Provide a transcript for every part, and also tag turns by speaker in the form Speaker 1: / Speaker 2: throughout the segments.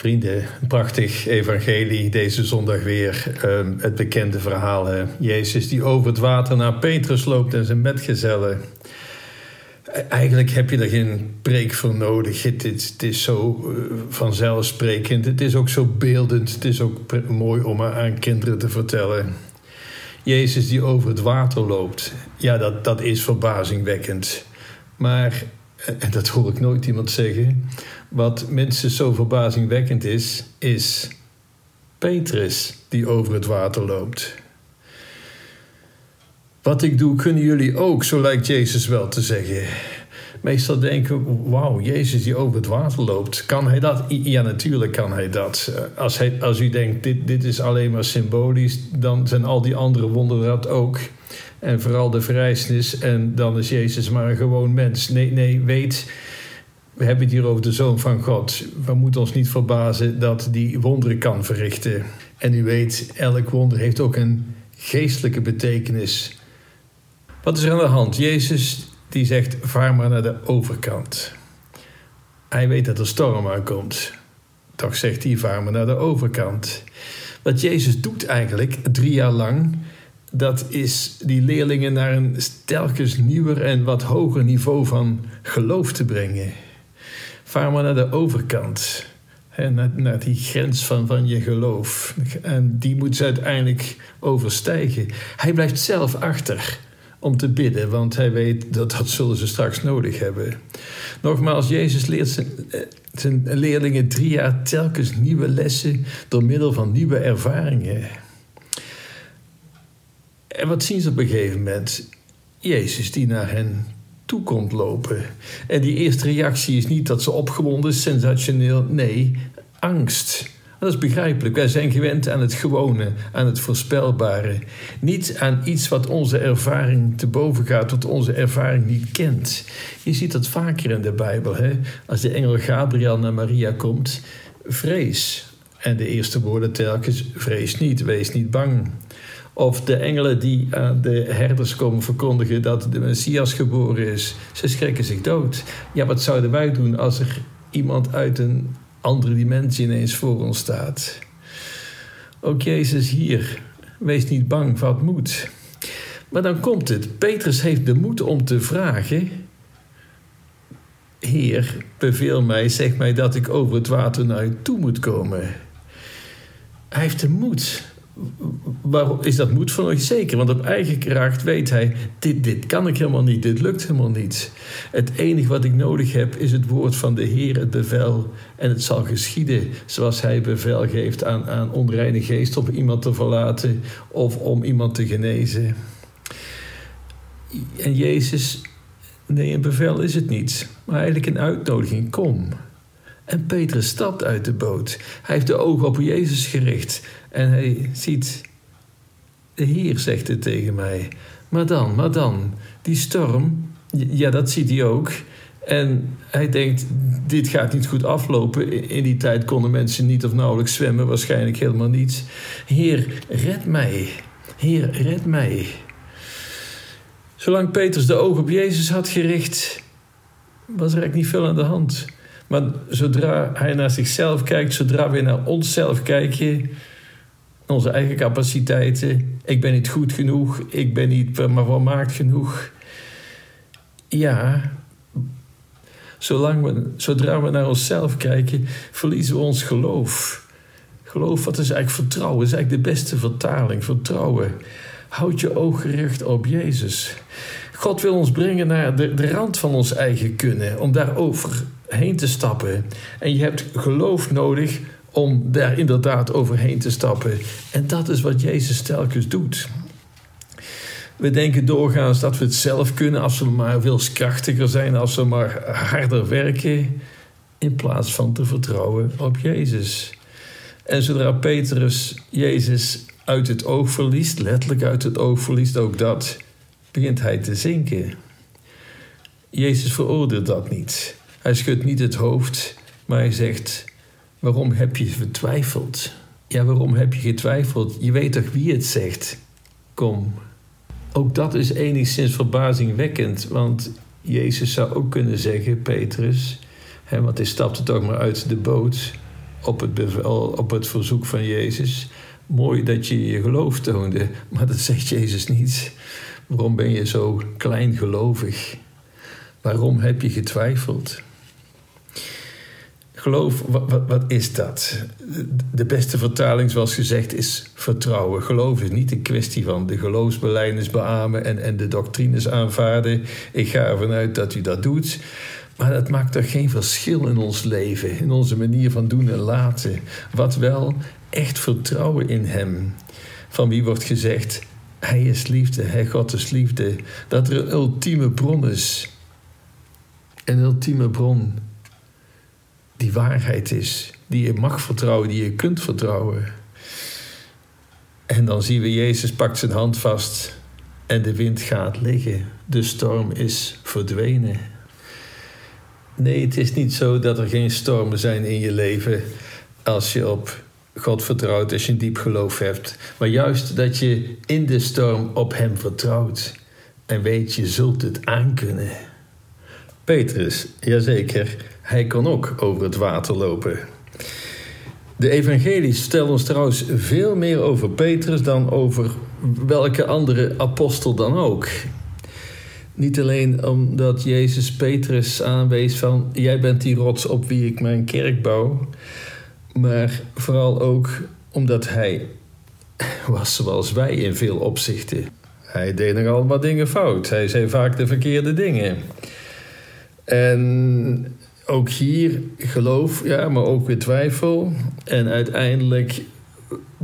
Speaker 1: Vrienden, prachtig evangelie deze zondag weer. Ehm, het bekende verhaal. Hè? Jezus die over het water naar Petrus loopt en zijn metgezellen. E-, eigenlijk heb je er geen preek voor nodig. Het is, zo uh, vanzelfsprekend. Het is ook zo beeldend. Het is ook mooi om aan kinderen te vertellen. Jezus die over het water loopt. Ja, dat, dat is verbazingwekkend. Maar, en dat hoor ik nooit iemand zeggen wat minstens zo verbazingwekkend is, is Petrus die over het water loopt. Wat ik doe, kunnen jullie ook, zo lijkt Jezus wel te zeggen. Meestal denken wauw, Jezus die over het water loopt. Kan hij dat? Ja, natuurlijk kan hij dat. Als, hij, als u denkt, dit, dit is alleen maar symbolisch, dan zijn al die andere wonderen dat ook. En vooral de verrijzenis, en dan is Jezus maar een gewoon mens. Nee, nee, weet, we hebben het hier over de Zoon van God. We moeten ons niet verbazen dat die wonderen kan verrichten. En u weet, elk wonder heeft ook een geestelijke betekenis. Wat is er aan de hand? Jezus die zegt: vaar maar naar de overkant. Hij weet dat er storm aankomt. Toch zegt hij: vaar maar naar de overkant. Wat Jezus doet eigenlijk drie jaar lang, dat is die leerlingen naar een telkens nieuwer en wat hoger niveau van geloof te brengen. Vaar maar naar de overkant. Hè, naar, naar, die grens van, van je geloof. En die moet ze uiteindelijk overstijgen. Hij blijft zelf achter om te bidden, want hij weet dat dat zullen ze straks nodig hebben. Nogmaals, Jezus leert zijn, eh, zijn leerlingen drie jaar telkens nieuwe lessen door middel van nieuwe ervaringen. En wat zien ze op een gegeven moment? Jezus die naar hen toe komt lopen. En die eerste reactie is niet dat ze opgewonden is, sensationeel. Nee, angst. Dat is begrijpelijk. Wij zijn gewend aan het gewone, aan het voorspelbare. Niet aan iets wat onze ervaring te boven gaat, wat onze ervaring niet kent. Je ziet dat vaker in de Bijbel. Hè? Als de engel Gabriel naar Maria komt, vrees. En de eerste woorden telkens: vrees niet, wees niet bang. Of de engelen die aan de herders komen verkondigen dat de Messias geboren is. Ze schrikken zich dood. Ja, wat zouden wij doen als er iemand uit een andere dimensie ineens voor ons staat? Ook Jezus hier. Wees niet bang, wat moed. Maar dan komt het. Petrus heeft de moed om te vragen. Heer, beveel mij, zeg mij dat ik over het water naar u toe moet komen. Hij heeft de moed waarom is dat moed van euch zeker? Want op eigen kracht weet hij: dit, dit kan ik helemaal niet, dit lukt helemaal niet. Het enige wat ik nodig heb is het woord van de Heer, het bevel. En het zal geschieden zoals hij bevel geeft aan, aan onreine geest om iemand te verlaten of om iemand te genezen. En Jezus, nee, een bevel is het niet, maar eigenlijk een uitnodiging: kom. En Petrus stapt uit de boot. Hij heeft de ogen op Jezus gericht. En hij ziet, de Heer zegt het tegen mij. Maar dan, maar dan, die storm, ja, dat ziet hij ook. En hij denkt, dit gaat niet goed aflopen. In die tijd konden mensen niet of nauwelijks zwemmen, waarschijnlijk helemaal niet. Heer, red mij. Heer, red mij. Zolang Petrus de ogen op Jezus had gericht, was er eigenlijk niet veel aan de hand. Maar zodra hij naar zichzelf kijkt, zodra we naar onszelf kijken, onze eigen capaciteiten, ik ben niet goed genoeg, ik ben niet maar volmaakt genoeg. Ja, zolang we, zodra we naar onszelf kijken, verliezen we ons geloof. Geloof, wat is eigenlijk vertrouwen? is eigenlijk de beste vertaling. Vertrouwen. Houd je oog gericht op Jezus. God wil ons brengen naar de, de rand van ons eigen kunnen, om daar overheen te stappen. En je hebt geloof nodig om daar inderdaad overheen te stappen. En dat is wat Jezus telkens doet. We denken doorgaans dat we het zelf kunnen als we maar veel krachtiger zijn, als we maar harder werken, in plaats van te vertrouwen op Jezus. En zodra Petrus Jezus uit het oog verliest, letterlijk uit het oog verliest, ook dat, begint hij te zinken. Jezus veroordeelt dat niet. Hij schudt niet het hoofd, maar hij zegt: Waarom heb je getwijfeld? Ja, waarom heb je getwijfeld? Je weet toch wie het zegt? Kom. Ook dat is enigszins verbazingwekkend, want Jezus zou ook kunnen zeggen, Petrus, hè, want hij stapte toch maar uit de boot. op het, op het verzoek van Jezus. Mooi dat je je geloof toonde, maar dat zegt Jezus niet. Waarom ben je zo kleingelovig? Waarom heb je getwijfeld? Geloof, wat, wat, is dat? De beste vertaling, zoals gezegd, is vertrouwen. Geloof is niet een kwestie van de geloofsbelijdenis beamen en, en de doctrines aanvaarden. Ik ga ervan uit dat u dat doet. Maar dat maakt toch geen verschil in ons leven, in onze manier van doen en laten. Wat wel, echt vertrouwen in Hem. Van wie wordt gezegd, Hij is liefde, Hij God is liefde. Dat er een ultieme bron is. Een ultieme bron die waarheid is, die je mag vertrouwen, die je kunt vertrouwen. En dan zien we Jezus pakt zijn hand vast en de wind gaat liggen. De storm is verdwenen. Nee, het is niet zo dat er geen stormen zijn in je leven als je op God vertrouwt, als je een diep geloof hebt. Maar juist dat je in de storm op Hem vertrouwt en weet je zult het aankunnen. Petrus, jazeker, hij kon ook over het water lopen. De evangelies stellen ons trouwens veel meer over Petrus dan over welke andere apostel dan ook. Niet alleen omdat Jezus Petrus aanwees van jij bent die rots op wie ik mijn kerk bouw, maar vooral ook omdat hij was zoals wij in veel opzichten. Hij deed nogal wat dingen fout. Hij zei vaak de verkeerde dingen. En ook hier geloof, ja, maar ook weer twijfel. En uiteindelijk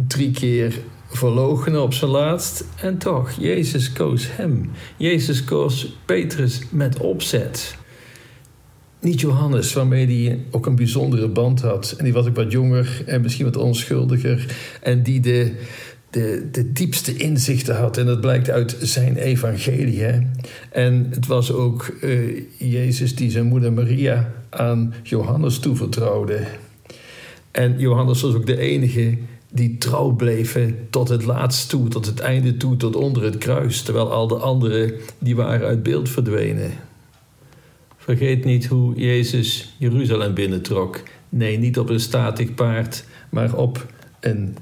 Speaker 1: drie keer verloochenen op zijn laatst. En toch, Jezus koos hem. Jezus koos Petrus met opzet. Niet Johannes, waarmee hij ook een bijzondere band had. En die was ook wat jonger en misschien wat onschuldiger. En die de, de, de diepste inzichten had. En dat blijkt uit zijn evangelie. En het was ook uh, Jezus die zijn moeder Maria aan Johannes toevertrouwde. En Johannes was ook de enige die trouw bleven tot het laatst toe, tot het einde toe, tot onder het kruis, terwijl al de anderen die waren uit beeld verdwenen. Vergeet niet hoe Jezus Jeruzalem binnentrok. Nee, niet op een statig paard, maar op een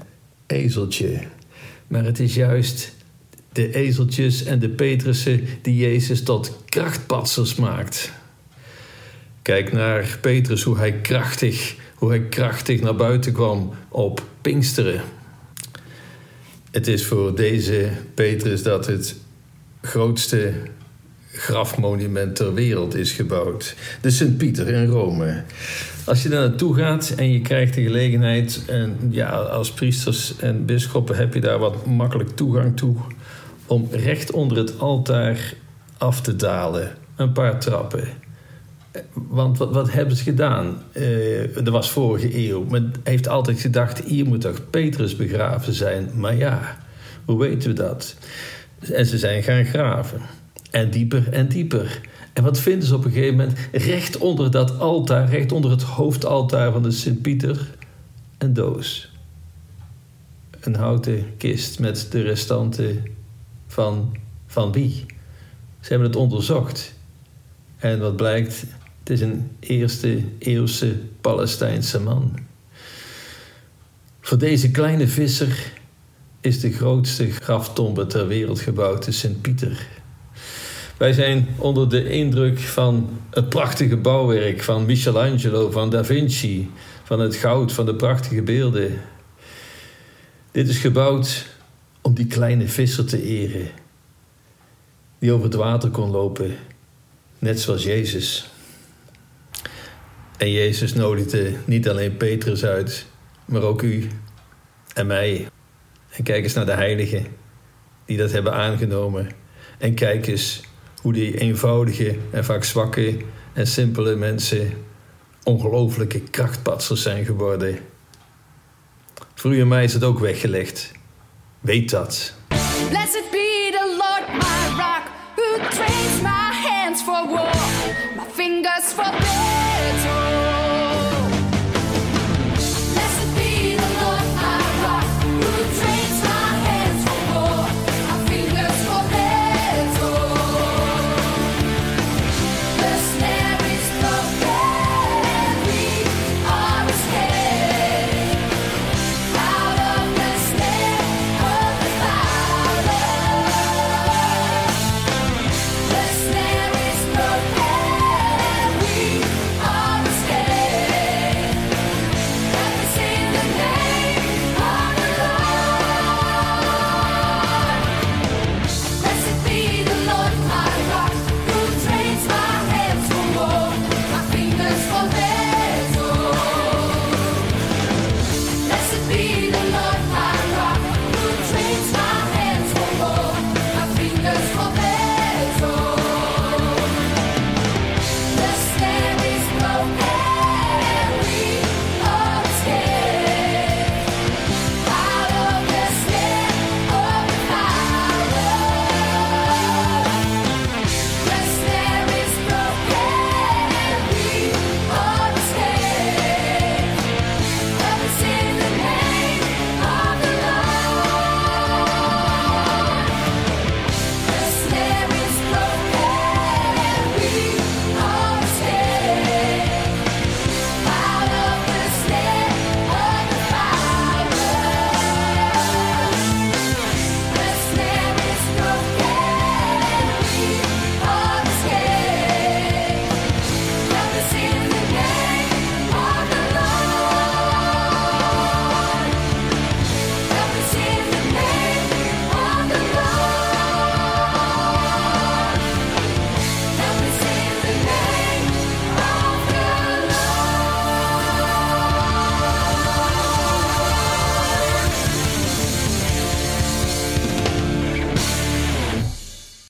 Speaker 1: ezeltje. Maar het is juist de ezeltjes en de Petrussen die Jezus tot krachtpatsers maakt. Kijk naar Petrus, hoe hij krachtig, hoe hij krachtig naar buiten kwam op Pinksteren. Het is voor deze Petrus dat het grootste grafmonument ter wereld is gebouwd. De Sint-Pieter in Rome. Als je daar naartoe gaat en je krijgt de gelegenheid, en ja, als priesters en bisschoppen heb je daar wat makkelijk toegang toe, om recht onder het altaar af te dalen. Een paar trappen. Want wat, wat hebben ze gedaan? Uh, dat was vorige eeuw. Men heeft altijd gedacht, hier moet toch Petrus begraven zijn? Maar ja, hoe weten we dat? En ze zijn gaan graven. En dieper en dieper. En wat vinden ze op een gegeven moment? Recht onder dat altaar, recht onder het hoofdaltaar van de Sint-Pieter, een doos. Een houten kist met de restanten van, van wie? Ze hebben het onderzocht. En wat blijkt? Het is een eerste eeuwse Palestijnse man. Voor deze kleine visser is de grootste graftombe ter wereld gebouwd, de Sint-Pieter. Wij zijn onder de indruk van het prachtige bouwwerk van Michelangelo, van Da Vinci, van het goud, van de prachtige beelden. Dit is gebouwd om die kleine visser te eren, die over het water kon lopen, net zoals Jezus. En Jezus nodigde niet alleen Petrus uit, maar ook u en mij. En kijk eens naar de heiligen die dat hebben aangenomen. En kijk eens hoe die eenvoudige en vaak zwakke en simpele mensen ongelooflijke krachtpatsers zijn geworden. Voor u en mij is het ook weggelegd. Weet dat. Blessed be
Speaker 2: the Lord, my rock, who trains my hands for war, my fingers for